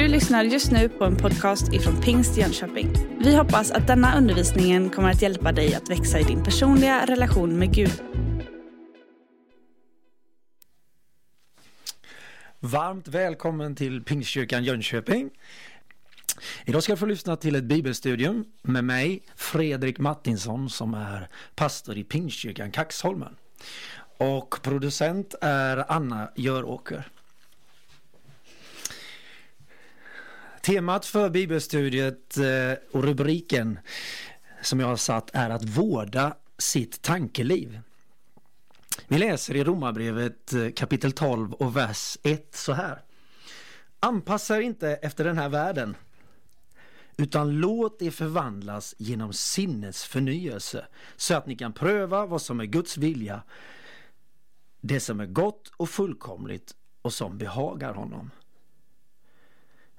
Du lyssnar just nu på en podcast ifrån Pingst Jönköping. Vi hoppas att denna undervisning kommer att hjälpa dig att växa i din personliga relation med Gud. Varmt välkommen till Pingstkyrkan Jönköping. Idag ska du få lyssna till ett bibelstudium med mig, Fredrik Mattinsson, som är pastor i Pingstkyrkan Kaxholmen. Och producent är Anna Göråker. Temat för bibelstudiet eh, och rubriken som jag har satt är att vårda sitt tankeliv. Vi läser i Romarbrevet eh, kapitel 12 och vers 1 så här. Anpassa er inte efter den här världen utan låt er förvandlas genom sinnets förnyelse så att ni kan pröva vad som är Guds vilja, det som är gott och fullkomligt och som behagar honom.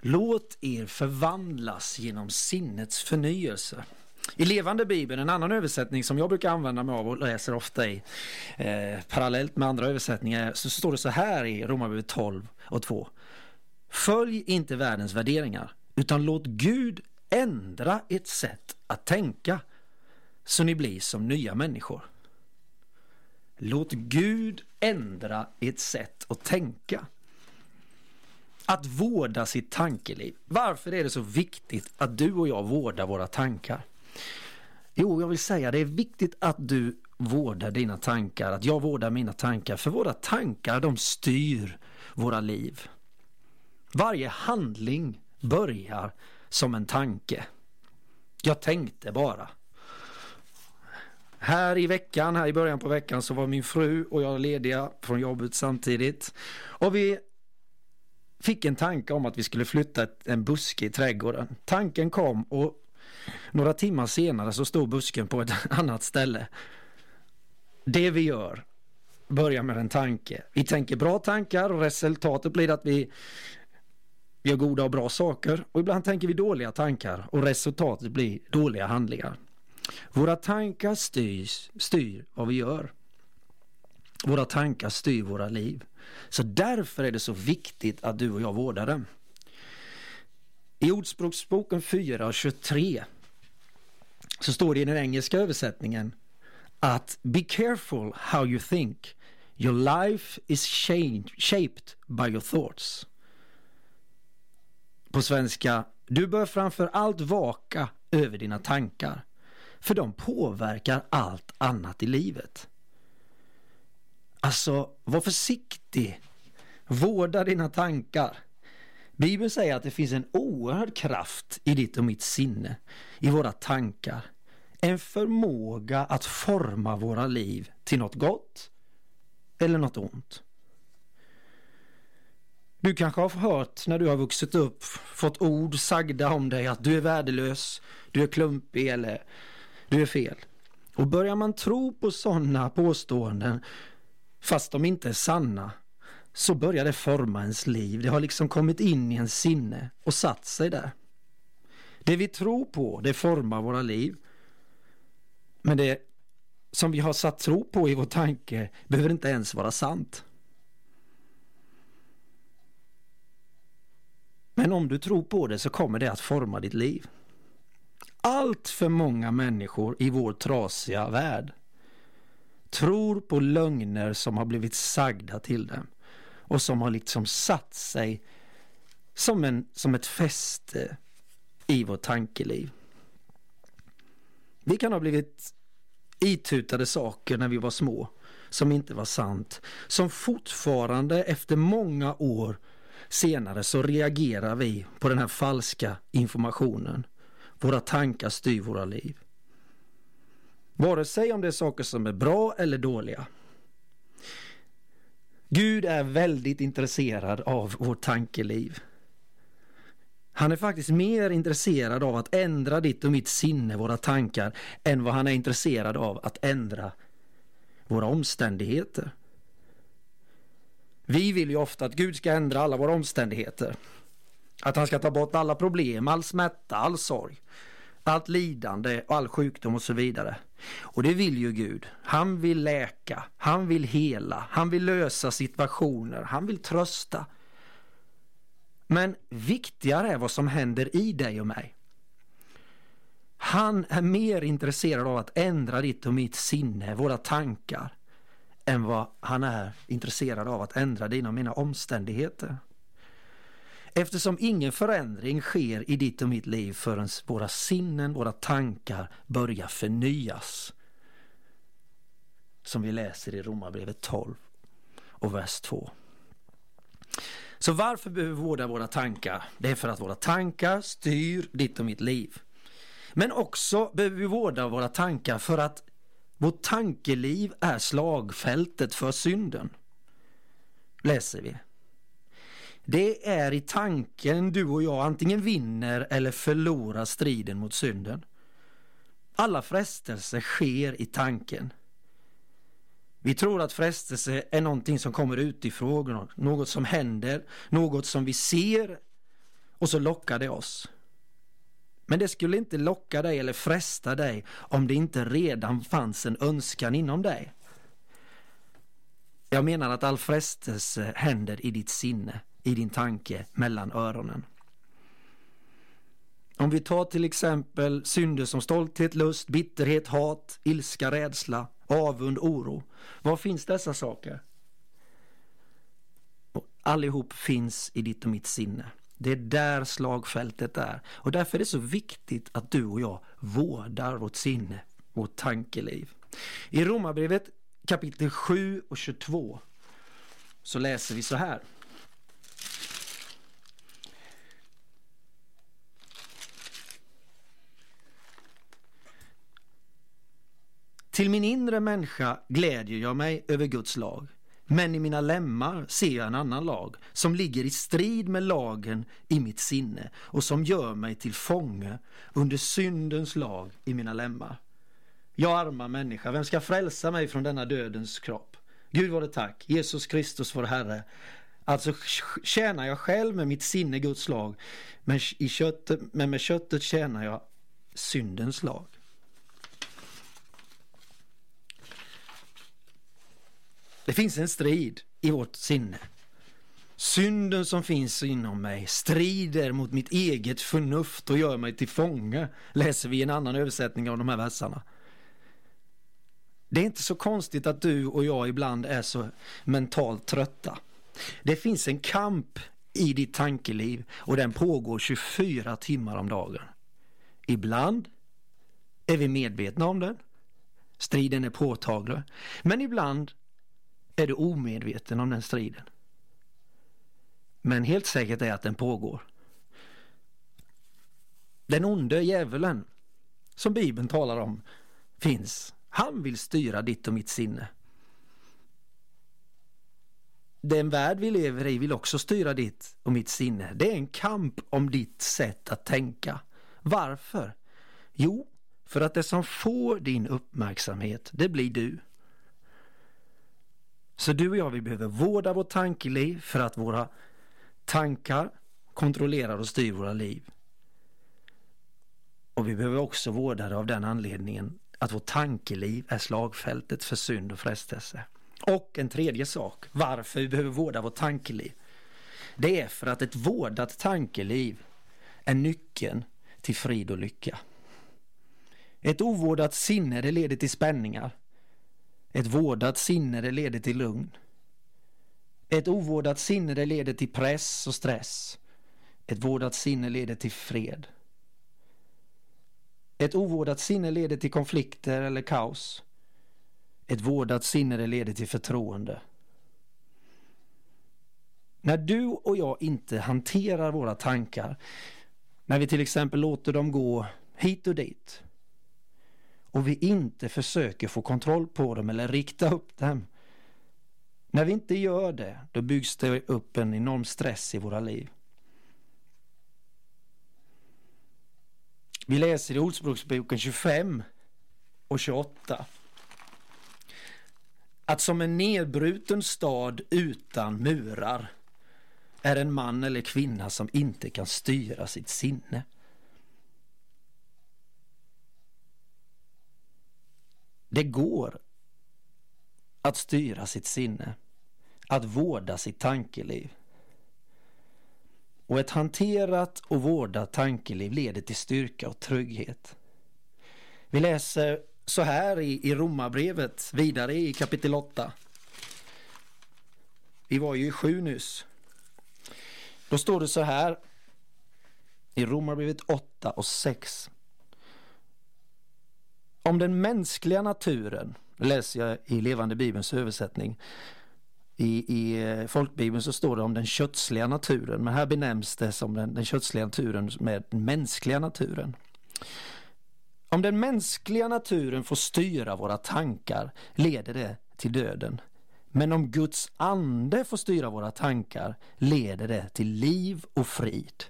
Låt er förvandlas genom sinnets förnyelse. I Levande Bibeln, en annan översättning som jag brukar använda mig av och läser ofta i eh, parallellt med andra översättningar, så står det så här i Romarbrevet 12 och 2. Följ inte världens värderingar, utan låt Gud ändra ert sätt att tänka så ni blir som nya människor. Låt Gud ändra ert sätt att tänka. Att vårda sitt tankeliv. Varför är det så viktigt att du och jag vårdar våra tankar? Jo, jag vill säga det är viktigt att du vårdar dina tankar, att jag vårdar mina tankar, för våra tankar de styr våra liv. Varje handling börjar som en tanke. Jag tänkte bara. Här i veckan, här i början på veckan så var min fru och jag lediga från jobbet samtidigt. Och vi fick en tanke om att vi skulle flytta en buske i trädgården. Tanken kom och några timmar senare så stod busken på ett annat ställe. Det vi gör börjar med en tanke. Vi tänker bra tankar och resultatet blir att vi gör goda och bra saker och ibland tänker vi dåliga tankar och resultatet blir dåliga handlingar. Våra tankar styrs, styr vad vi gör. Våra tankar styr våra liv. Så därför är det så viktigt att du och jag vårdar dem. I Ordspråksboken 4 och 23 så står det i den engelska översättningen att Be careful how you think. Your life is shaped by your thoughts. På svenska, du bör framför allt vaka över dina tankar. För de påverkar allt annat i livet. Alltså, var försiktig. Vårda dina tankar. Bibeln säger att det finns en oerhörd kraft i ditt och mitt sinne, i våra tankar. En förmåga att forma våra liv till något gott eller något ont. Du kanske har hört när du har vuxit upp, fått ord sagda om dig att du är värdelös, du är klumpig eller du är fel. Och börjar man tro på sådana påståenden, fast de inte är sanna, så börjar det forma ens liv. Det har liksom kommit in i ens sinne och satt sig där. Det vi tror på, det formar våra liv. Men det som vi har satt tro på i vår tanke behöver inte ens vara sant. Men om du tror på det så kommer det att forma ditt liv. Allt för många människor i vår trasiga värld tror på lögner som har blivit sagda till dem och som har liksom satt sig som, en, som ett fäste i vårt tankeliv. Vi kan ha blivit itutade saker när vi var små som inte var sant, som fortfarande efter många år senare så reagerar vi på den här falska informationen. Våra tankar styr våra liv. Vare sig om det är saker som är bra eller dåliga. Gud är väldigt intresserad av vårt tankeliv. Han är faktiskt mer intresserad av att ändra ditt och mitt sinne, våra tankar, än vad han är intresserad av att ändra våra omständigheter. Vi vill ju ofta att Gud ska ändra alla våra omständigheter. Att han ska ta bort alla problem, all smärta, all sorg, allt lidande och all sjukdom och så vidare. Och det vill ju Gud. Han vill läka, han vill hela, han vill lösa situationer, han vill trösta. Men viktigare är vad som händer i dig och mig. Han är mer intresserad av att ändra ditt och mitt sinne, våra tankar, än vad han är intresserad av att ändra dina och mina omständigheter. Eftersom ingen förändring sker i ditt och mitt liv förrän våra sinnen, våra tankar börjar förnyas. Som vi läser i Romarbrevet 12 och vers 2. Så varför behöver vi vårda våra tankar? Det är för att våra tankar styr ditt och mitt liv. Men också behöver vi vårda våra tankar för att vårt tankeliv är slagfältet för synden. Läser vi. Det är i tanken du och jag antingen vinner eller förlorar striden mot synden. Alla frestelser sker i tanken. Vi tror att frestelse är någonting som kommer utifrån, något som händer, något som vi ser och så lockar det oss. Men det skulle inte locka dig eller fresta dig om det inte redan fanns en önskan inom dig. Jag menar att all frestelse händer i ditt sinne, i din tanke, mellan öronen. Om vi tar till exempel synder som stolthet, lust, bitterhet, hat, ilska, rädsla, avund, oro. Var finns dessa saker? allihop finns i ditt och mitt sinne. Det är där slagfältet är. Och därför är det så viktigt att du och jag vårdar vårt sinne, vårt tankeliv. I Romarbrevet kapitel 7 och 22 så läser vi så här. Till min inre människa glädjer jag mig över Guds lag. Men i mina lemmar ser jag en annan lag som ligger i strid med lagen i mitt sinne och som gör mig till fånge under syndens lag i mina lemmar. Jag arma människa, vem ska frälsa mig från denna dödens kropp? Gud var det tack, Jesus Kristus vår Herre. Alltså tjänar jag själv med mitt sinne Guds lag, men, i köttet, men med köttet tjänar jag syndens lag. Det finns en strid i vårt sinne. Synden som finns inom mig strider mot mitt eget förnuft och gör mig till fånge, läser vi i en annan översättning av de här verserna. Det är inte så konstigt att du och jag ibland är så mentalt trötta. Det finns en kamp i ditt tankeliv och den pågår 24 timmar om dagen. Ibland är vi medvetna om den. Striden är påtaglig. Men ibland är du omedveten om den striden. Men helt säkert är att den pågår. Den onde djävulen, som Bibeln talar om, finns. Han vill styra ditt och mitt sinne. Den värld vi lever i vill också styra ditt och mitt sinne. Det är en kamp om ditt sätt att tänka. Varför? Jo, för att det som får din uppmärksamhet, det blir du. Så du och jag, vi behöver vårda vårt tankeliv för att våra tankar kontrollerar och styr våra liv. Och vi behöver också vårda det av den anledningen att vårt tankeliv är slagfältet för synd och frestelse. Och en tredje sak, varför vi behöver vårda vårt tankeliv. Det är för att ett vårdat tankeliv är nyckeln till frid och lycka. Ett ovårdat sinne det leder till spänningar. Ett vårdat sinne det leder till lugn. Ett ovårdat sinne det leder till press och stress. Ett vårdat sinne leder till fred. Ett ovårdat sinne leder till konflikter eller kaos. Ett vårdat sinne det leder till förtroende. När du och jag inte hanterar våra tankar, när vi till exempel låter dem gå hit och dit, och vi inte försöker få kontroll på dem eller rikta upp dem. När vi inte gör det, då byggs det upp en enorm stress i våra liv. Vi läser i Ordspråksboken 25 och 28 att som en nedbruten stad utan murar är en man eller kvinna som inte kan styra sitt sinne. Det går att styra sitt sinne, att vårda sitt tankeliv. Och ett hanterat och vårdat tankeliv leder till styrka och trygghet. Vi läser så här i, i Romarbrevet, vidare i kapitel 8. Vi var ju i 7 nyss. Då står det så här i Romarbrevet 8 och 6. Om den mänskliga naturen, läser jag i Levande Bibelns översättning. I, I eh, folkbibeln så står det om den kötsliga naturen, men här benämns det som den, den kötsliga naturen med den mänskliga naturen. Om den mänskliga naturen får styra våra tankar leder det till döden. Men om Guds ande får styra våra tankar leder det till liv och frid.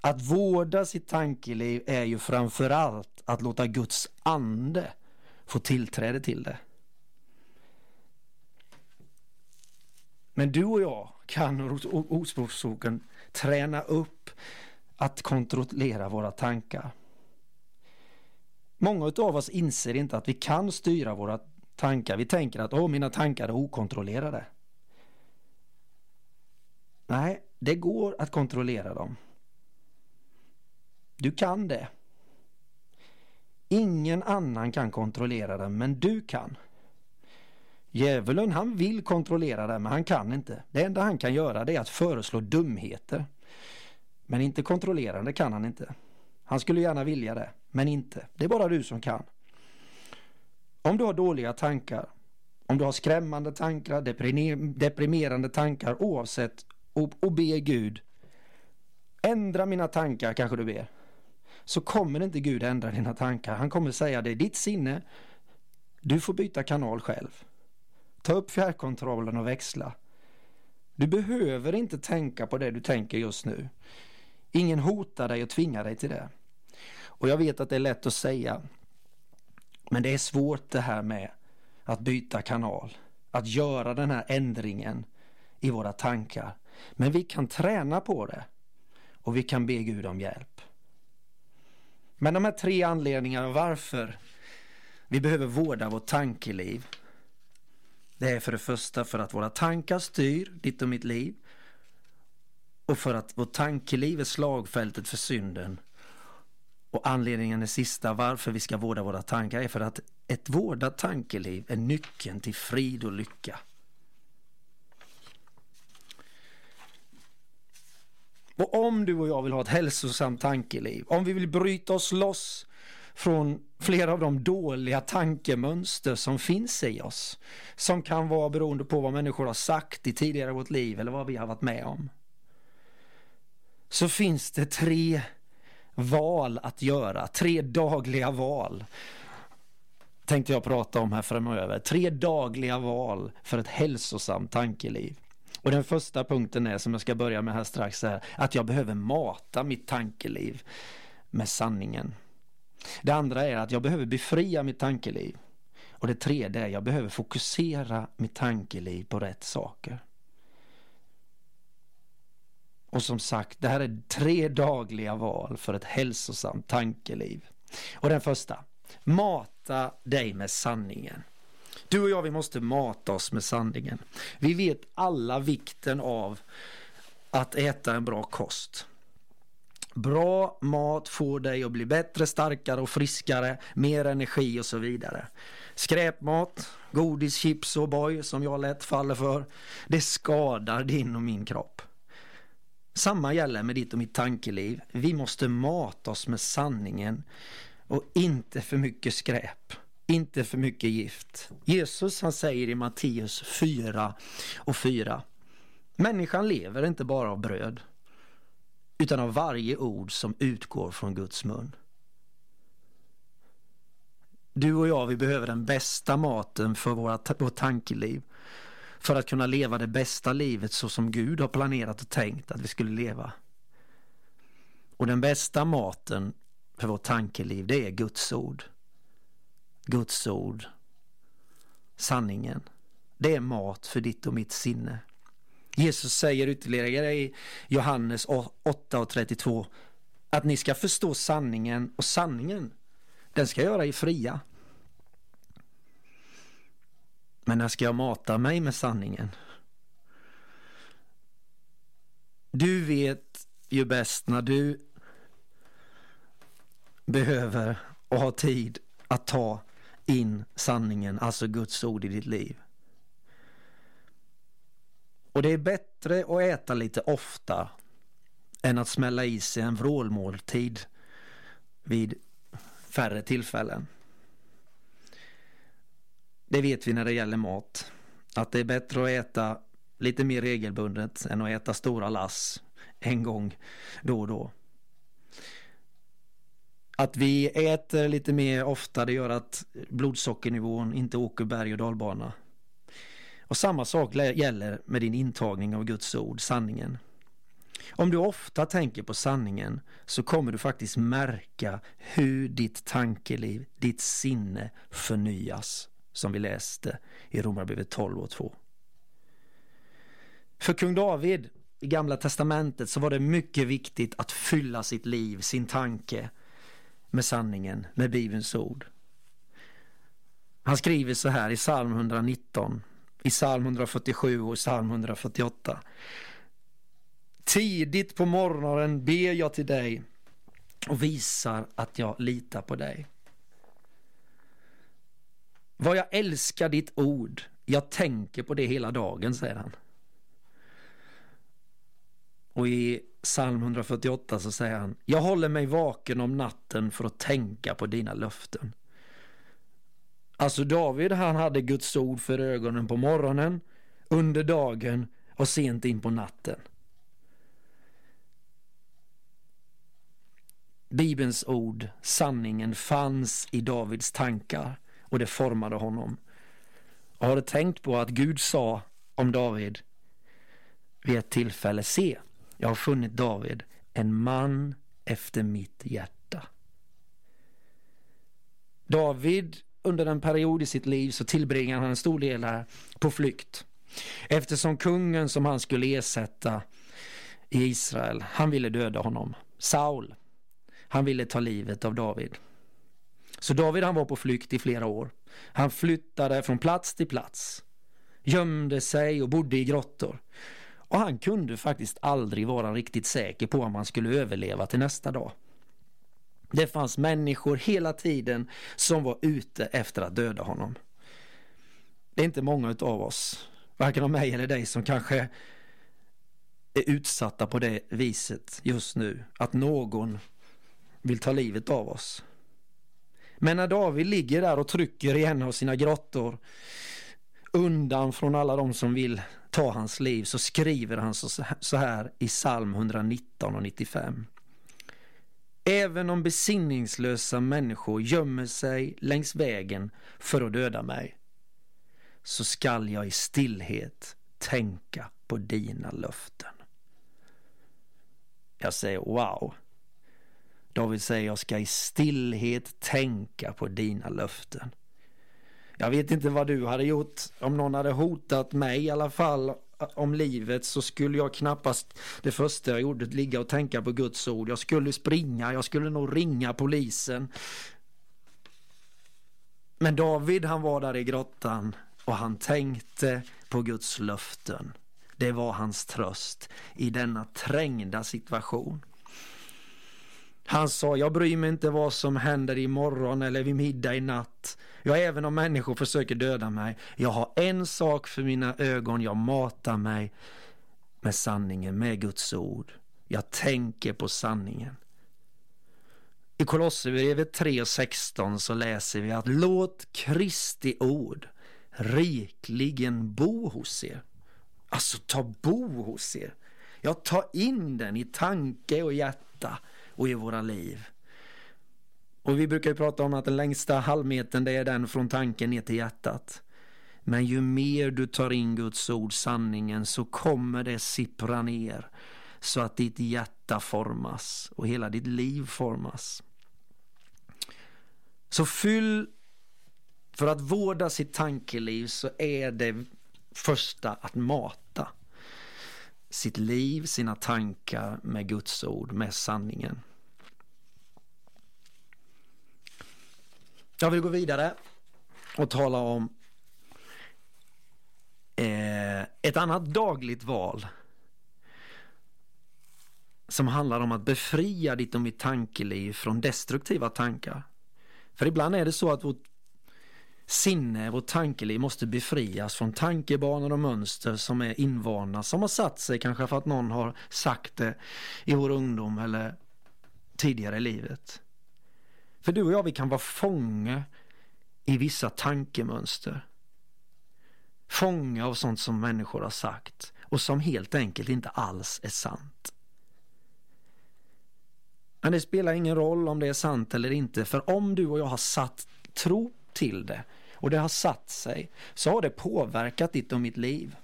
Att vårda sitt tankeliv är ju framförallt att låta Guds ande få tillträde till det. Men du och jag kan Ordspråksboken träna upp att kontrollera våra tankar. Många av oss inser inte att vi kan styra våra tankar. Vi tänker att Åh, mina tankar är okontrollerade. Nej, det går att kontrollera dem. Du kan det. Ingen annan kan kontrollera det, men du kan. Djävulen han vill kontrollera det, men han kan inte. Det enda han kan göra det är att föreslå dumheter. Men inte kontrollera det kan han inte. Han skulle gärna vilja det, men inte. Det är bara du som kan. Om du har dåliga tankar, om du har skrämmande tankar, deprimerande tankar oavsett och, och be Gud ändra mina tankar kanske du ber så kommer inte Gud ändra dina tankar. Han kommer säga det är ditt sinne. Du får byta kanal själv. Ta upp fjärrkontrollen och växla. Du behöver inte tänka på det du tänker just nu. Ingen hotar dig och tvingar dig till det. Och jag vet att det är lätt att säga. Men det är svårt det här med att byta kanal. Att göra den här ändringen i våra tankar. Men vi kan träna på det. Och vi kan be Gud om hjälp. Men de här tre anledningarna varför vi behöver vårda vårt tankeliv. Det är för det första för att våra tankar styr ditt och mitt liv. Och för att vårt tankeliv är slagfältet för synden. Och anledningen är sista varför vi ska vårda våra tankar är för att ett vårdat tankeliv är nyckeln till frid och lycka. Och om du och jag vill ha ett hälsosamt tankeliv, om vi vill bryta oss loss från flera av de dåliga tankemönster som finns i oss, som kan vara beroende på vad människor har sagt i tidigare i vårt liv eller vad vi har varit med om. Så finns det tre val att göra, tre dagliga val tänkte jag prata om här framöver. Tre dagliga val för ett hälsosamt tankeliv. Och den första punkten är, som jag ska börja med här strax, är att jag behöver mata mitt tankeliv med sanningen. Det andra är att jag behöver befria mitt tankeliv. Och det tredje är att jag behöver fokusera mitt tankeliv på rätt saker. Och som sagt, det här är tre dagliga val för ett hälsosamt tankeliv. Och den första, mata dig med sanningen. Du och jag, vi måste mata oss med sanningen. Vi vet alla vikten av att äta en bra kost. Bra mat får dig att bli bättre, starkare och friskare, mer energi och så vidare. Skräpmat, godis, chips och boy som jag lätt faller för, det skadar din och min kropp. Samma gäller med ditt och mitt tankeliv. Vi måste mata oss med sanningen och inte för mycket skräp inte för mycket gift. Jesus han säger i Matteus 4 och 4. Människan lever inte bara av bröd utan av varje ord som utgår från Guds mun. Du och jag, vi behöver den bästa maten för vårt, vårt tankeliv. För att kunna leva det bästa livet så som Gud har planerat och tänkt att vi skulle leva. Och den bästa maten för vårt tankeliv, det är Guds ord. Guds ord, sanningen. Det är mat för ditt och mitt sinne. Jesus säger ytterligare i Johannes 8 och 32 att ni ska förstå sanningen och sanningen den ska göra er fria. Men när ska jag mata mig med sanningen? Du vet ju bäst när du behöver och har tid att ta in sanningen, alltså Guds ord i ditt liv. Och det är bättre att äta lite ofta än att smälla i sig en vrålmåltid vid färre tillfällen. Det vet vi när det gäller mat. Att det är bättre att äta lite mer regelbundet än att äta stora lass en gång då och då. Att vi äter lite mer ofta det gör att blodsockernivån inte åker berg och dalbana. Och samma sak gäller med din intagning av Guds ord, sanningen. Om du ofta tänker på sanningen så kommer du faktiskt märka hur ditt tankeliv, ditt sinne förnyas, som vi läste i Romarbrevet 12 och 2. För kung David i Gamla Testamentet så var det mycket viktigt att fylla sitt liv, sin tanke med sanningen, med Bibelns ord. Han skriver så här i psalm 119, i psalm 147 och psalm 148. Tidigt på morgonen ber jag till dig och visar att jag litar på dig. Vad jag älskar ditt ord, jag tänker på det hela dagen, säger han. Och i psalm 148 så säger han, jag håller mig vaken om natten för att tänka på dina löften. Alltså David han hade Guds ord för ögonen på morgonen, under dagen och sent in på natten. Bibelns ord, sanningen, fanns i Davids tankar och det formade honom. Och har du tänkt på att Gud sa om David vid ett tillfälle, se, jag har funnit David, en man efter mitt hjärta. David, under en period i sitt liv så tillbringar han en stor del här på flykt. Eftersom kungen som han skulle ersätta i Israel, han ville döda honom. Saul, han ville ta livet av David. Så David han var på flykt i flera år. Han flyttade från plats till plats, gömde sig och bodde i grottor. Och han kunde faktiskt aldrig vara riktigt säker på om han skulle överleva till nästa dag. Det fanns människor hela tiden som var ute efter att döda honom. Det är inte många av oss, varken av mig eller dig, som kanske är utsatta på det viset just nu. Att någon vill ta livet av oss. Men när David ligger där och trycker i en av sina grottor undan från alla de som vill ta hans liv så skriver han så här i psalm 119 och 95. Även om besinningslösa människor gömmer sig längs vägen för att döda mig så skall jag i stillhet tänka på dina löften. Jag säger wow. David säger jag ska i stillhet tänka på dina löften. Jag vet inte vad du hade gjort om någon hade hotat mig i alla fall eh, om livet så skulle jag knappast det första jag gjorde ligga och tänka på Guds ord. Jag skulle springa, jag skulle nog ringa polisen. Men David han var där i grottan och han tänkte på Guds löften. Det var hans tröst i denna trängda situation. Han sa, jag bryr mig inte vad som händer imorgon eller vid middag i natt. Ja, även om människor försöker döda mig. Jag har en sak för mina ögon, jag matar mig med sanningen, med Guds ord. Jag tänker på sanningen. I Kolosserbrevet 3.16 så läser vi att låt Kristi ord rikligen bo hos er. Alltså ta bo hos er. Ja, ta in den i tanke och hjärta och i våra liv. Och vi brukar ju prata om att den längsta halvmetern det är den från tanken ner till hjärtat. Men ju mer du tar in Guds ord, sanningen, så kommer det sippra ner så att ditt hjärta formas och hela ditt liv formas. Så fyll, för att vårda sitt tankeliv så är det första att mata sitt liv, sina tankar med Guds ord, med sanningen. Jag vill gå vidare och tala om eh, ett annat dagligt val. som handlar om att befria ditt och mitt tankeliv från destruktiva tankar. För ibland är det så att vårt sinne, vårt tankeliv måste befrias från tankebanor och mönster som är invana, som har satt sig kanske för att någon har sagt det i vår ungdom eller tidigare i livet. För du och jag, vi kan vara fånge i vissa tankemönster. Fånga av sånt som människor har sagt och som helt enkelt inte alls är sant. Men det spelar ingen roll om det är sant eller inte, för om du och jag har satt tro till det och det har satt sig, så har det påverkat ditt och mitt liv.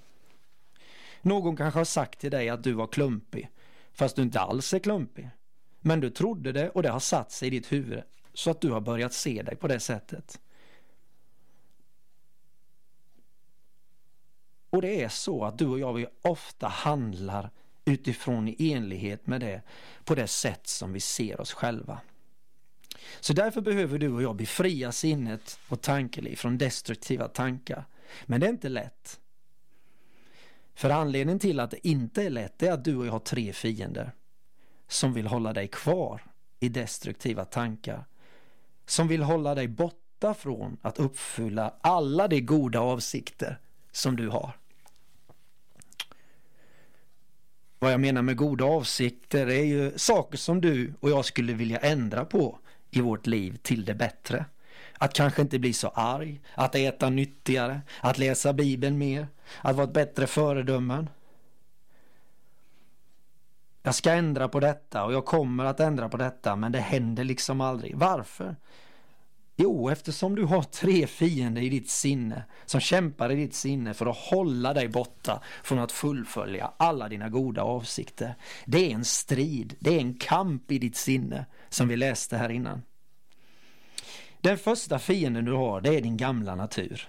Någon kanske har sagt till dig att du var klumpig, fast du inte alls är klumpig. Men du trodde det och det har satt sig i ditt huvud, så att du har börjat se dig på det sättet. Och det är så att du och jag vi ofta handlar utifrån i enlighet med det på det sätt som vi ser oss själva. Så därför behöver du och jag befria sinnet och tankeliv från destruktiva tankar. Men det är inte lätt. För anledningen till att det inte är lätt är att du och jag har tre fiender som vill hålla dig kvar i destruktiva tankar. Som vill hålla dig borta från att uppfylla alla de goda avsikter som du har. Vad jag menar med goda avsikter är ju saker som du och jag skulle vilja ändra på i vårt liv till det bättre. Att kanske inte bli så arg, att äta nyttigare, att läsa bibeln mer, att vara ett bättre föredömen. Jag ska ändra på detta och jag kommer att ändra på detta men det händer liksom aldrig. Varför? Jo, eftersom du har tre fiender i ditt sinne som kämpar i ditt sinne för att hålla dig borta från att fullfölja alla dina goda avsikter. Det är en strid, det är en kamp i ditt sinne som vi läste här innan. Den första fienden du har, det är din gamla natur.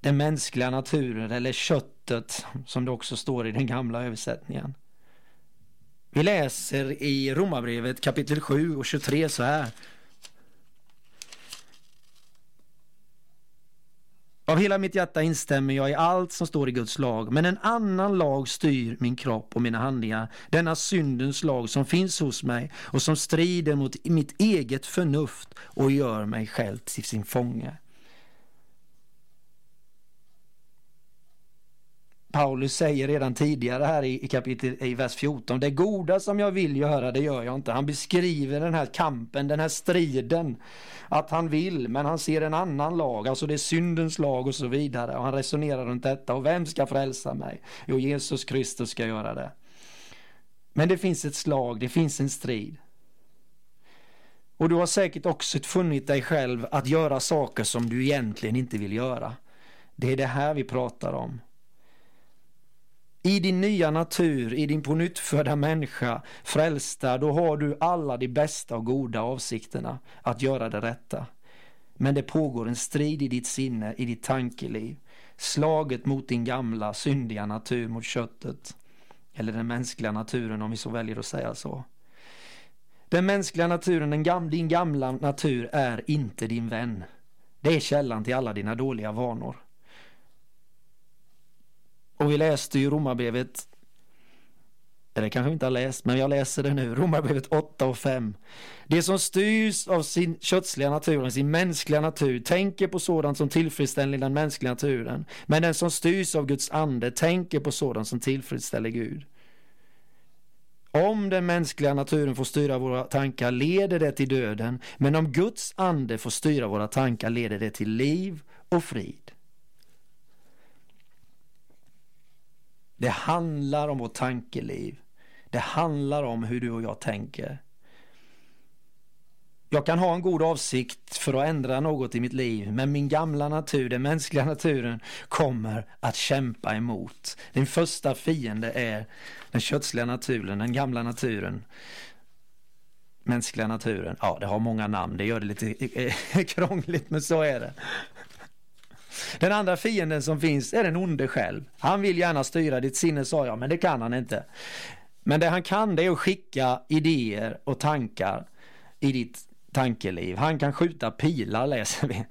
Den mänskliga naturen eller köttet som det också står i den gamla översättningen. Vi läser i Romarbrevet kapitel 7 och 23 så här. Av hela mitt hjärta instämmer jag i allt som står i Guds lag, men en annan lag styr min kropp och mina handlingar. Denna syndens lag som finns hos mig och som strider mot mitt eget förnuft och gör mig själv till sin fånge. Paulus säger redan tidigare här i, kapitel, i vers 14, det goda som jag vill göra, det gör jag inte. Han beskriver den här kampen, den här striden, att han vill, men han ser en annan lag, alltså det är syndens lag och så vidare. Och han resonerar runt detta, och vem ska frälsa mig? Jo, Jesus Kristus ska göra det. Men det finns ett slag, det finns en strid. Och du har säkert också funnit dig själv att göra saker som du egentligen inte vill göra. Det är det här vi pratar om. I din nya natur, i din pånyttfödda människa, frälsta, då har du alla de bästa och goda avsikterna att göra det rätta. Men det pågår en strid i ditt sinne, i ditt tankeliv. Slaget mot din gamla syndiga natur, mot köttet. Eller den mänskliga naturen om vi så väljer att säga så. Den mänskliga naturen, den gam din gamla natur är inte din vän. Det är källan till alla dina dåliga vanor. Och vi läste ju Romarbrevet, eller kanske vi inte har läst, men jag läser det nu, Romarbrevet 8 och 5. Det som styrs av sin kötsliga natur, sin mänskliga natur, tänker på sådant som tillfredsställer den mänskliga naturen. Men den som styrs av Guds ande tänker på sådant som tillfredsställer Gud. Om den mänskliga naturen får styra våra tankar leder det till döden, men om Guds ande får styra våra tankar leder det till liv och frid. Det handlar om vårt tankeliv. Det handlar om hur du och jag tänker. Jag kan ha en god avsikt för att ändra något i mitt liv, men min gamla natur, den mänskliga naturen, kommer att kämpa emot. Din första fiende är den kötsliga naturen, den gamla naturen. Mänskliga naturen, ja det har många namn, det gör det lite krångligt, men så är det. Den andra fienden som finns är den onde själv. Han vill gärna styra ditt sinne sa jag, men det kan han inte. Men det han kan det är att skicka idéer och tankar i ditt tankeliv. Han kan skjuta pilar läser vi.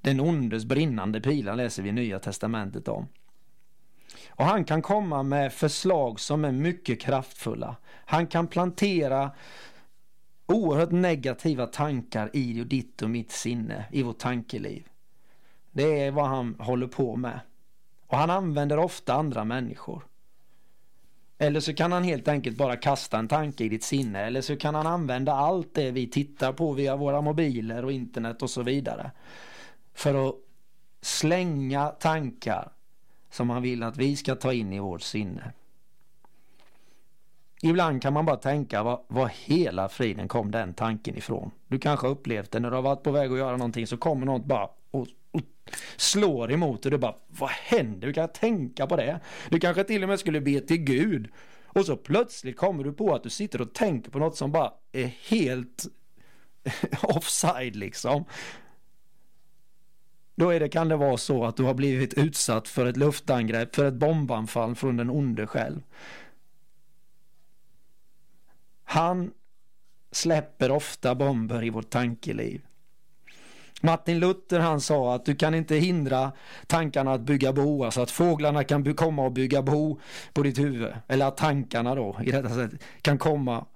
Den ondes brinnande pilar läser vi i Nya Testamentet om. Och han kan komma med förslag som är mycket kraftfulla. Han kan plantera oerhört negativa tankar i ditt och mitt sinne, i vårt tankeliv. Det är vad han håller på med. Och han använder ofta andra människor. Eller så kan han helt enkelt bara kasta en tanke i ditt sinne. Eller så kan han använda allt det vi tittar på via våra mobiler och internet och så vidare. För att slänga tankar som han vill att vi ska ta in i vårt sinne. Ibland kan man bara tänka, vad, vad hela friden kom den tanken ifrån? Du kanske har upplevt det när du har varit på väg att göra någonting så kommer något bara och slår emot och du bara, vad händer? Du kan tänka på det? Du kanske till och med skulle be till Gud och så plötsligt kommer du på att du sitter och tänker på något som bara är helt offside liksom. Då är det, kan det vara så att du har blivit utsatt för ett luftangrepp, för ett bombanfall från den onde själv. Han släpper ofta bomber i vårt tankeliv. Martin Luther han sa att du kan inte hindra tankarna att bygga bo, alltså att fåglarna kan komma och bygga bo på ditt huvud. Eller att tankarna då, i detta sätt, kan komma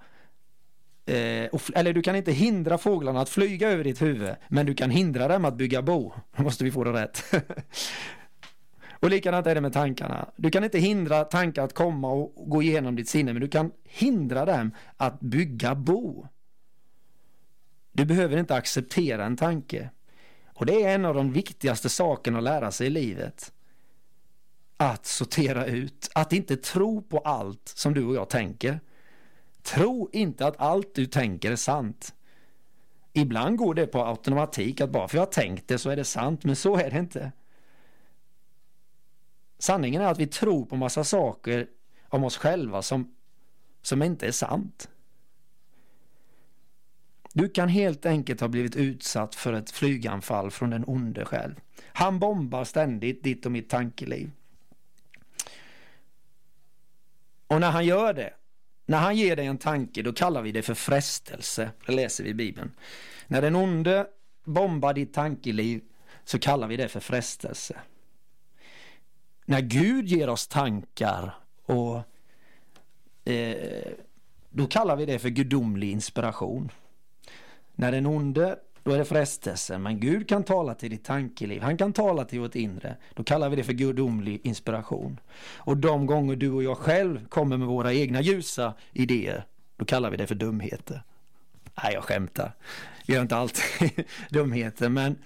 Eh, eller du kan inte hindra fåglarna att flyga över ditt huvud, men du kan hindra dem att bygga bo. Nu måste vi få det rätt. och likadant är det med tankarna. Du kan inte hindra tankar att komma och gå igenom ditt sinne, men du kan hindra dem att bygga bo. Du behöver inte acceptera en tanke. Och det är en av de viktigaste sakerna att lära sig i livet. Att sortera ut, att inte tro på allt som du och jag tänker. Tro inte att allt du tänker är sant. Ibland går det på automatik att bara för jag har tänkt det så är det sant, men så är det inte. Sanningen är att vi tror på massa saker om oss själva som, som inte är sant. Du kan helt enkelt ha blivit utsatt för ett flyganfall från den onde själv. Han bombar ständigt ditt och mitt tankeliv. Och när han gör det när han ger dig en tanke, då kallar vi det för frestelse. Det läser vi i Bibeln. När den onde bombar ditt tankeliv så kallar vi det för frestelse. När Gud ger oss tankar och eh, då kallar vi det för gudomlig inspiration. När den onde då är det frestelsen. Men Gud kan tala till ditt tankeliv. Han kan tala till vårt inre. Då kallar vi det för gudomlig inspiration. Och de gånger du och jag själv kommer med våra egna ljusa idéer, då kallar vi det för dumheter. Nej, jag skämtar. Vi gör inte alltid dumheter, men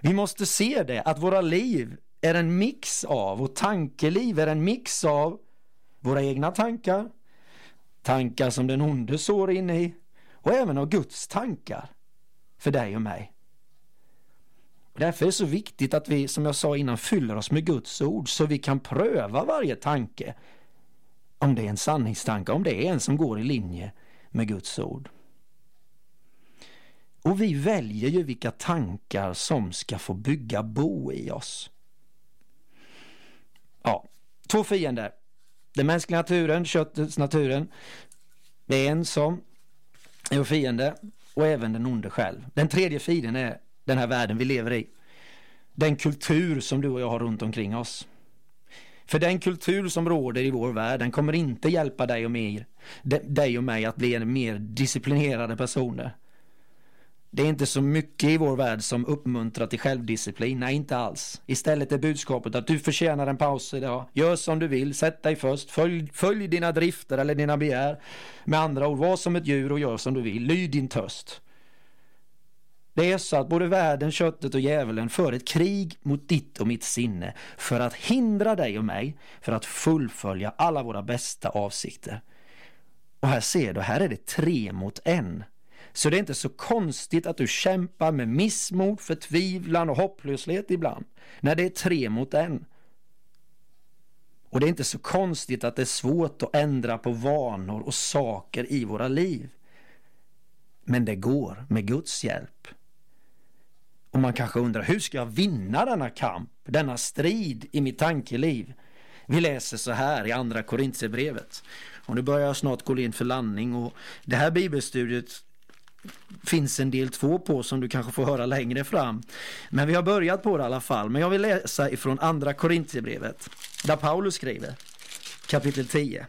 vi måste se det, att våra liv är en mix av, och tankeliv är en mix av våra egna tankar, tankar som den onde sår in i och även av Guds tankar för dig och mig. Därför är det så viktigt att vi, som jag sa innan, fyller oss med Guds ord så vi kan pröva varje tanke. Om det är en sanningstanke, om det är en som går i linje med Guds ord. Och vi väljer ju vilka tankar som ska få bygga bo i oss. Ja, två fiender. Den mänskliga naturen, köttets naturen. Det är en som är vår fiende och även den onde själv. Den tredje fienden är den här världen vi lever i. Den kultur som du och jag har runt omkring oss. För den kultur som råder i vår värld, den kommer inte hjälpa dig och mig, dig och mig att bli en mer disciplinerade personer. Det är inte så mycket i vår värld som uppmuntrar till självdisciplin, nej inte alls. Istället är budskapet att du förtjänar en paus idag. Gör som du vill, sätt dig först, följ, följ dina drifter eller dina begär. Med andra ord, var som ett djur och gör som du vill, lyd din törst. Det är så att både världen, köttet och djävulen för ett krig mot ditt och mitt sinne för att hindra dig och mig för att fullfölja alla våra bästa avsikter. Och här ser du, här är det tre mot en. Så det är inte så konstigt att du kämpar med missmod, förtvivlan och hopplöshet ibland. När det är tre mot en. Och det är inte så konstigt att det är svårt att ändra på vanor och saker i våra liv. Men det går med Guds hjälp. Och man kanske undrar, hur ska jag vinna denna kamp, denna strid i mitt tankeliv? Vi läser så här i andra Korintierbrevet. Och nu börjar jag snart gå in för landning och det här bibelstudiet finns en del två på som du kanske får höra längre fram. Men vi har börjat på det i alla fall. Men jag vill läsa ifrån andra Korintierbrevet där Paulus skriver kapitel 10.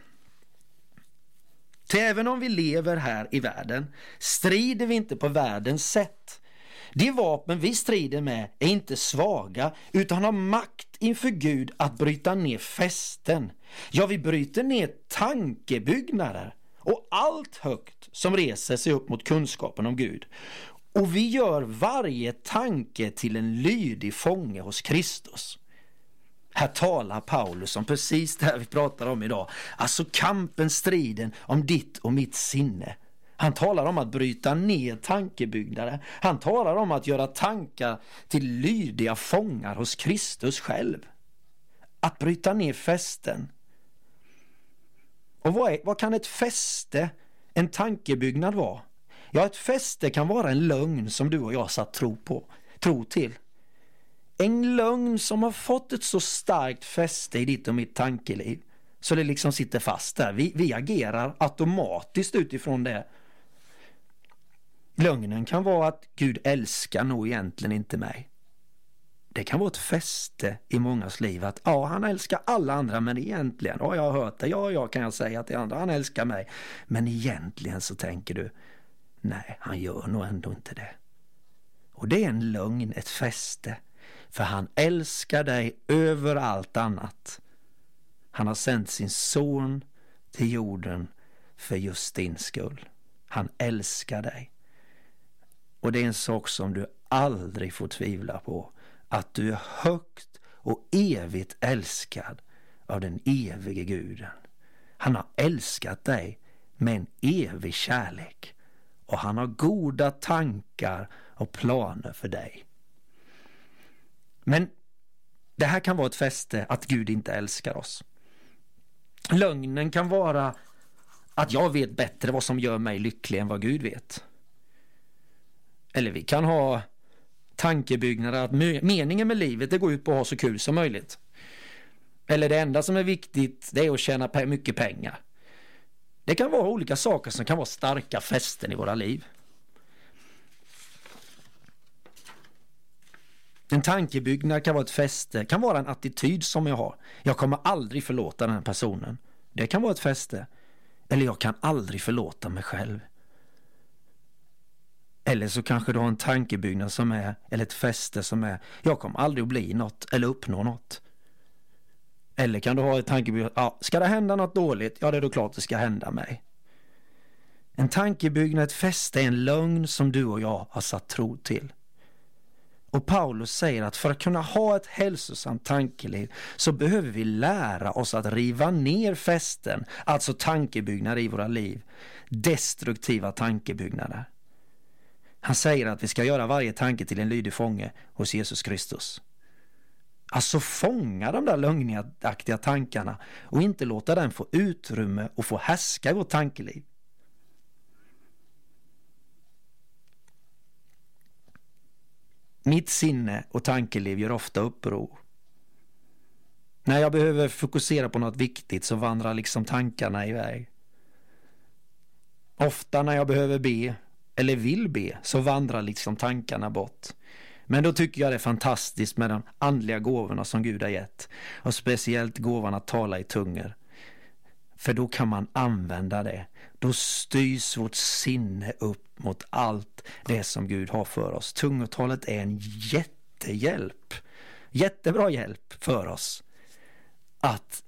Till även om vi lever här i världen strider vi inte på världens sätt. De vapen vi strider med är inte svaga utan har makt inför Gud att bryta ner fästen. Ja, vi bryter ner tankebyggnader och allt högt som reser sig upp mot kunskapen om Gud. Och vi gör varje tanke till en lydig fånge hos Kristus. Här talar Paulus om precis det här vi pratar om idag. Alltså kampen, striden om ditt och mitt sinne. Han talar om att bryta ner tankebyggnader. Han talar om att göra tankar till lydiga fångar hos Kristus själv. Att bryta ner fästen. Och vad, är, vad kan ett fäste, en tankebyggnad vara? Ja, ett fäste kan vara en lögn som du och jag satt tro på, tro till. En lögn som har fått ett så starkt fäste i ditt och mitt tankeliv så det liksom sitter fast där. Vi, vi agerar automatiskt utifrån det. Lögnen kan vara att Gud älskar nog egentligen inte mig. Det kan vara ett fäste i mångas liv att ja, han älskar alla andra men egentligen, ja jag har hört det, ja ja kan jag säga till andra, han älskar mig. Men egentligen så tänker du, nej han gör nog ändå inte det. Och det är en lögn, ett fäste. För han älskar dig över allt annat. Han har sänt sin son till jorden för just din skull. Han älskar dig. Och det är en sak som du aldrig får tvivla på. Att du är högt och evigt älskad av den evige guden. Han har älskat dig med en evig kärlek och han har goda tankar och planer för dig. Men det här kan vara ett fäste att Gud inte älskar oss. Lögnen kan vara att jag vet bättre vad som gör mig lycklig än vad Gud vet. Eller vi kan ha tankebyggnader att meningen med livet det går ut på att ha så kul som möjligt. Eller det enda som är viktigt det är att tjäna mycket pengar. Det kan vara olika saker som kan vara starka fästen i våra liv. En tankebyggnad kan vara ett fäste, kan vara en attityd som jag har. Jag kommer aldrig förlåta den här personen. Det kan vara ett fäste. Eller jag kan aldrig förlåta mig själv. Eller så kanske du har en tankebyggnad som är, eller ett fäste som är, jag kommer aldrig att bli något eller uppnå något. Eller kan du ha ett tankebyggnad, ja, ska det hända något dåligt, ja det är då klart det ska hända mig. En tankebyggnad, ett fäste är en lögn som du och jag har satt tro till. Och Paulus säger att för att kunna ha ett hälsosamt tankeliv så behöver vi lära oss att riva ner fästen, alltså tankebyggnader i våra liv. Destruktiva tankebyggnader. Han säger att vi ska göra varje tanke till en lydig fånge hos Jesus Kristus. Alltså fånga de där lögnaktiga tankarna och inte låta den få utrymme och få härska i vårt tankeliv. Mitt sinne och tankeliv gör ofta uppror. När jag behöver fokusera på något viktigt så vandrar liksom tankarna iväg. Ofta när jag behöver be eller vill be så vandrar liksom tankarna bort. Men då tycker jag det är fantastiskt med de andliga gåvorna som Gud har gett. Och speciellt gåvan att tala i tungor. För då kan man använda det. Då styrs vårt sinne upp mot allt det som Gud har för oss. Tungotalet är en jättehjälp. Jättebra hjälp för oss att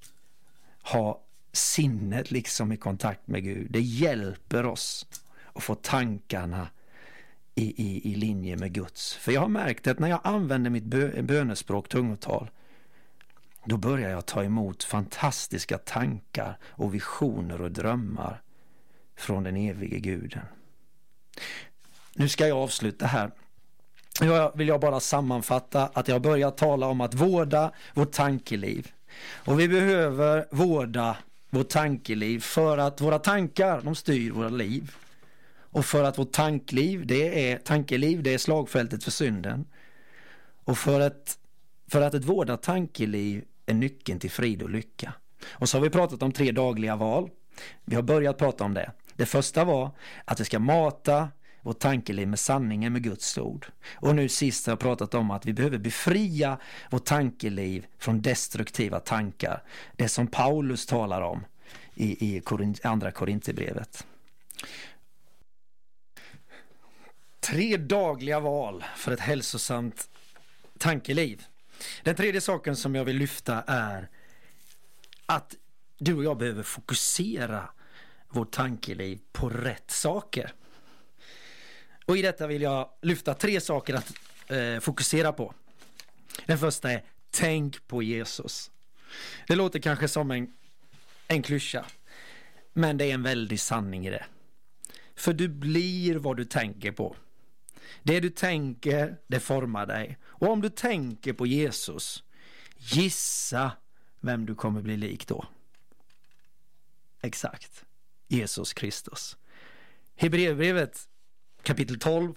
ha sinnet liksom i kontakt med Gud. Det hjälper oss och få tankarna i, i, i linje med Guds. För jag har märkt att när jag använder mitt bö, bönespråk, tungotal, då börjar jag ta emot fantastiska tankar och visioner och drömmar från den evige guden. Nu ska jag avsluta här. Jag vill jag bara sammanfatta att jag börjar tala om att vårda vårt tankeliv. Och vi behöver vårda vårt tankeliv för att våra tankar de styr våra liv. Och för att vårt tankliv, det är, tankeliv det är slagfältet för synden. Och för att, för att ett vårdat tankeliv är nyckeln till frid och lycka. Och så har vi pratat om tre dagliga val. Vi har börjat prata om det. Det första var att vi ska mata vårt tankeliv med sanningen med Guds ord. Och nu sist har jag pratat om att vi behöver befria vårt tankeliv från destruktiva tankar. Det som Paulus talar om i, i andra Korinthierbrevet. Tre dagliga val för ett hälsosamt tankeliv. Den tredje saken som jag vill lyfta är att du och jag behöver fokusera vårt tankeliv på rätt saker. Och i detta vill jag lyfta tre saker att eh, fokusera på. Den första är tänk på Jesus. Det låter kanske som en, en klyscha, men det är en väldig sanning i det. För du blir vad du tänker på. Det du tänker, det formar dig. Och om du tänker på Jesus, gissa vem du kommer bli lik då. Exakt. Jesus Kristus. Hebreerbrevet kapitel 12,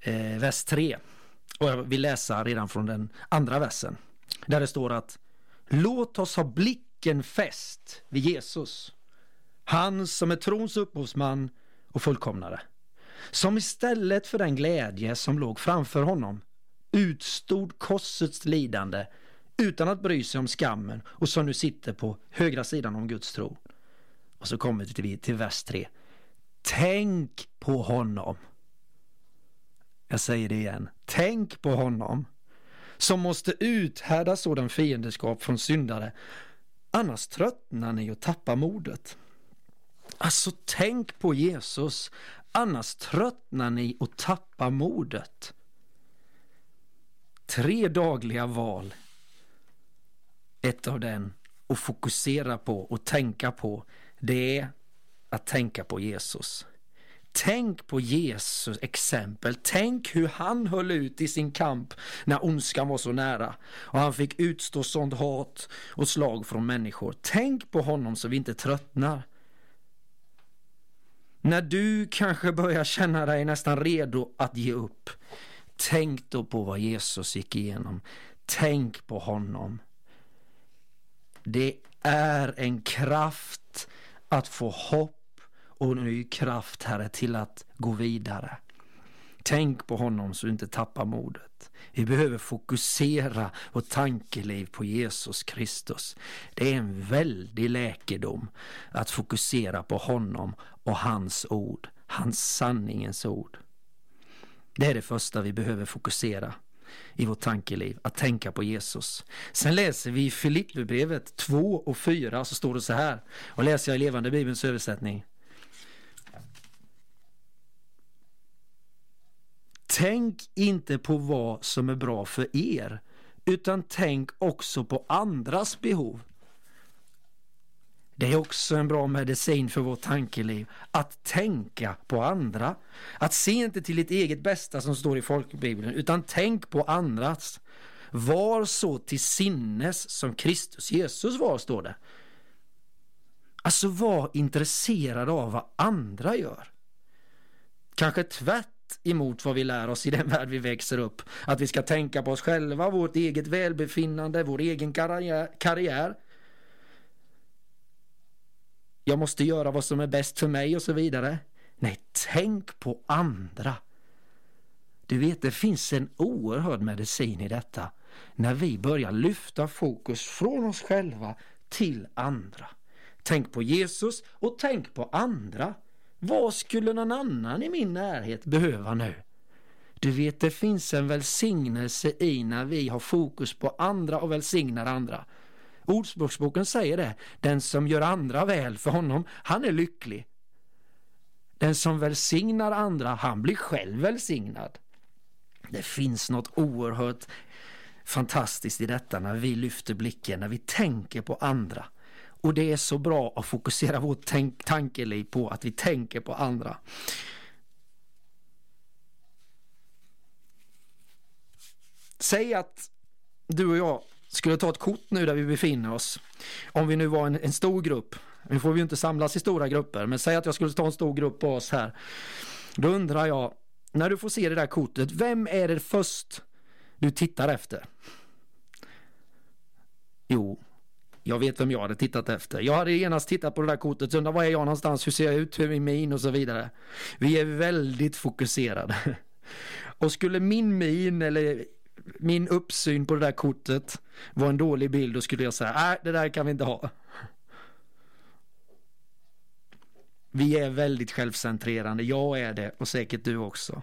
eh, vers 3. Och jag vill läsa redan från den andra versen. Där det står att Låt oss ha blicken fäst vid Jesus. Han som är trons upphovsman och fullkomnare. Som istället för den glädje som låg framför honom utstod korsets lidande utan att bry sig om skammen och som nu sitter på högra sidan om Guds tro. Och så kommer vi till, till vers 3. Tänk på honom. Jag säger det igen. Tänk på honom som måste uthärda sådan fiendeskap från syndare. Annars tröttnar ni och tappar modet. Alltså tänk på Jesus, annars tröttnar ni och tappar modet. Tre dagliga val. Ett av den att fokusera på och tänka på det är att tänka på Jesus. Tänk på Jesus exempel. Tänk hur han höll ut i sin kamp när ondskan var så nära och han fick utstå sånt hat och slag från människor. Tänk på honom så vi inte tröttnar. När du kanske börjar känna dig nästan redo att ge upp, tänk då på vad Jesus gick igenom. Tänk på honom. Det är en kraft att få hopp och ny kraft, Herre, till att gå vidare. Tänk på honom så du inte tappar modet. Vi behöver fokusera vårt tankeliv på Jesus Kristus. Det är en väldig läkedom att fokusera på honom och hans ord, hans sanningens ord. Det är det första vi behöver fokusera i vårt tankeliv, att tänka på Jesus. Sen läser vi i Filipperbrevet 2 och 4 så står det så här, och läser jag i levande bibelns översättning. Tänk inte på vad som är bra för er, utan tänk också på andras behov. Det är också en bra medicin för vårt tankeliv. Att tänka på andra. Att se inte till ditt eget bästa som står i folkbibeln, utan tänk på andras. Var så till sinnes som Kristus Jesus var, står det. Alltså var intresserad av vad andra gör. Kanske tvärt emot vad vi lär oss i den värld vi växer upp. Att vi ska tänka på oss själva, vårt eget välbefinnande, vår egen karriär jag måste göra vad som är bäst för mig och så vidare. Nej, tänk på andra. Du vet, det finns en oerhörd medicin i detta. När vi börjar lyfta fokus från oss själva till andra. Tänk på Jesus och tänk på andra. Vad skulle någon annan i min närhet behöva nu? Du vet, det finns en välsignelse i när vi har fokus på andra och välsignar andra. Ordspråksboken säger det. Den som gör andra väl för honom, han är lycklig. Den som välsignar andra, han blir själv välsignad. Det finns något oerhört fantastiskt i detta när vi lyfter blicken, när vi tänker på andra. Och det är så bra att fokusera vårt tänk tankeliv på att vi tänker på andra. Säg att du och jag skulle ta ett kort nu där vi befinner oss. Om vi nu var en, en stor grupp. Nu får vi ju inte samlas i stora grupper, men säg att jag skulle ta en stor grupp på oss här. Då undrar jag, när du får se det där kortet, vem är det först du tittar efter? Jo, Jag vet vem jag hade tittat efter. Jag hade genast tittat på det där kortet, undrar var är jag någonstans, hur ser jag ut, hur är min min och så vidare. Vi är väldigt fokuserade. Och skulle min min eller min uppsyn på det där kortet var en dålig bild, då skulle jag säga, nej det där kan vi inte ha. Vi är väldigt självcentrerande, jag är det och säkert du också.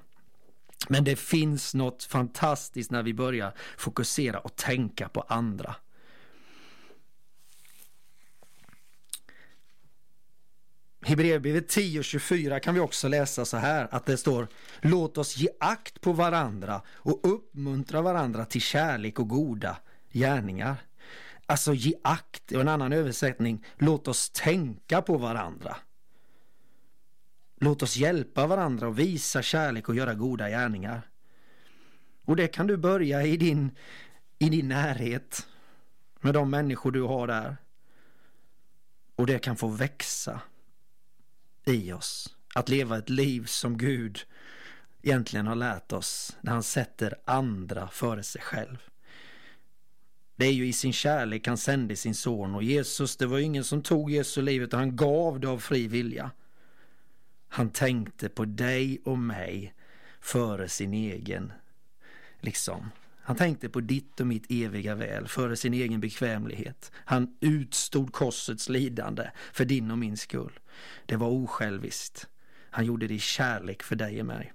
Men det finns något fantastiskt när vi börjar fokusera och tänka på andra. Hebreerbrevet 10 och 24 kan vi också läsa så här att det står Låt oss ge akt på varandra och uppmuntra varandra till kärlek och goda gärningar. Alltså ge akt, och en annan översättning, låt oss tänka på varandra. Låt oss hjälpa varandra och visa kärlek och göra goda gärningar. Och det kan du börja i din, i din närhet med de människor du har där. Och det kan få växa i oss. Att leva ett liv som Gud egentligen har lärt oss när han sätter andra före sig själv. Det är ju i sin kärlek han sände sin son och Jesus, det var ingen som tog Jesu liv utan han gav det av fri vilja. Han tänkte på dig och mig före sin egen, liksom. Han tänkte på ditt och mitt eviga väl före sin egen bekvämlighet. Han utstod korsets lidande för din och min skull. Det var osjälviskt. Han gjorde det i kärlek för dig och mig.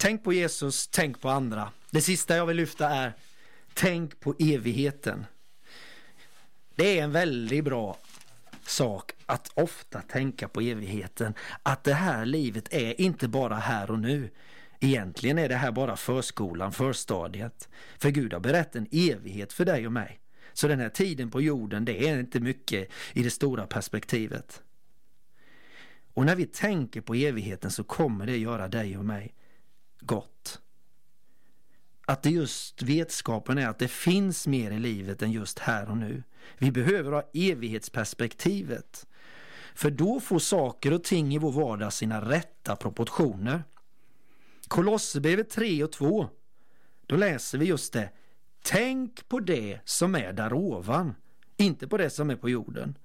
Tänk på Jesus, tänk på andra. Det sista jag vill lyfta är tänk på evigheten. Det är en väldigt bra sak att ofta tänka på evigheten. Att det här livet är inte bara här och nu. Egentligen är det här bara förskolan, förstadiet. För Gud har berättat en evighet för dig och mig. Så den här tiden på jorden, det är inte mycket i det stora perspektivet. Och när vi tänker på evigheten så kommer det göra dig och mig gott. Att det just vetskapen är att det finns mer i livet än just här och nu. Vi behöver ha evighetsperspektivet. För då får saker och ting i vår vardag sina rätta proportioner. Kolosserbrevet 3 och 2. Då läser vi just det. Tänk på det som är där ovan, inte på det som är på jorden.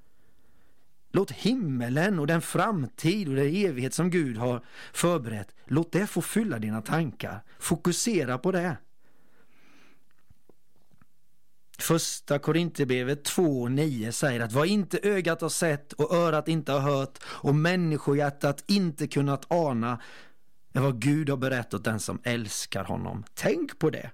Låt himmelen och den framtid och den evighet som Gud har förberett, låt det få fylla dina tankar. Fokusera på det. Första Korinthierbrevet 2.9 säger att vad inte ögat har sett och örat inte har hört och människohjärtat inte kunnat ana än vad Gud har berättat den som älskar honom. Tänk på det.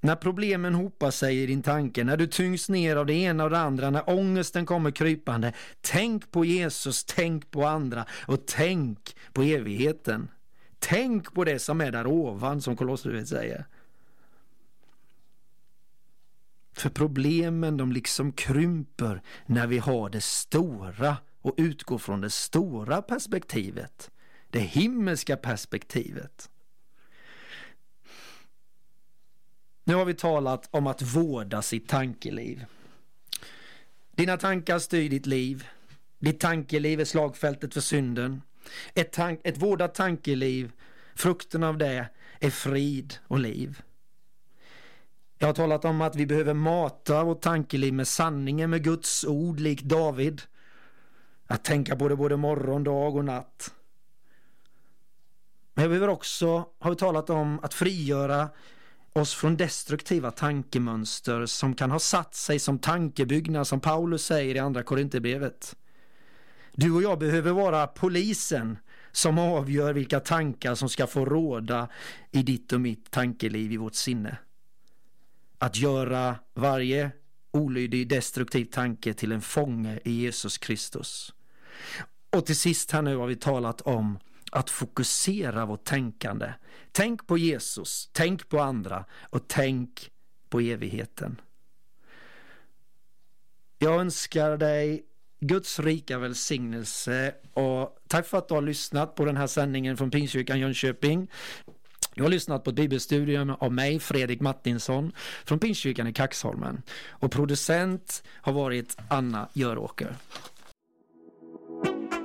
När problemen hopar sig i din tanke, när du tyngs ner av det ena och det andra, när ångesten kommer krypande, tänk på Jesus, tänk på andra och tänk på evigheten. Tänk på det som är där ovan, som Kolosserbrevet säger. För problemen de liksom krymper när vi har det stora och utgå från det stora perspektivet. Det himmelska perspektivet. Nu har vi talat om att vårda sitt tankeliv. Dina tankar styr ditt liv. Ditt tankeliv är slagfältet för synden. Ett, tank, ett vårdat tankeliv, frukten av det är frid och liv. Jag har talat om att vi behöver mata vårt tankeliv med sanningen, med Guds ord, lik David. Att tänka på det både morgon, dag och natt. Men jag behöver också, har vi talat om, att frigöra oss från destruktiva tankemönster som kan ha satt sig som tankebyggnad som Paulus säger i andra Korinthierbrevet. Du och jag behöver vara polisen som avgör vilka tankar som ska få råda i ditt och mitt tankeliv i vårt sinne. Att göra varje olydig destruktiv tanke till en fånge i Jesus Kristus. Och till sist här nu har vi talat om att fokusera vårt tänkande. Tänk på Jesus, tänk på andra och tänk på evigheten. Jag önskar dig Guds rika välsignelse och tack för att du har lyssnat på den här sändningen från Pingstkyrkan Jönköping. Du har lyssnat på ett bibelstudium av mig, Fredrik Martinsson, från Pingstkyrkan i Kaxholmen. Och producent har varit Anna Göråker.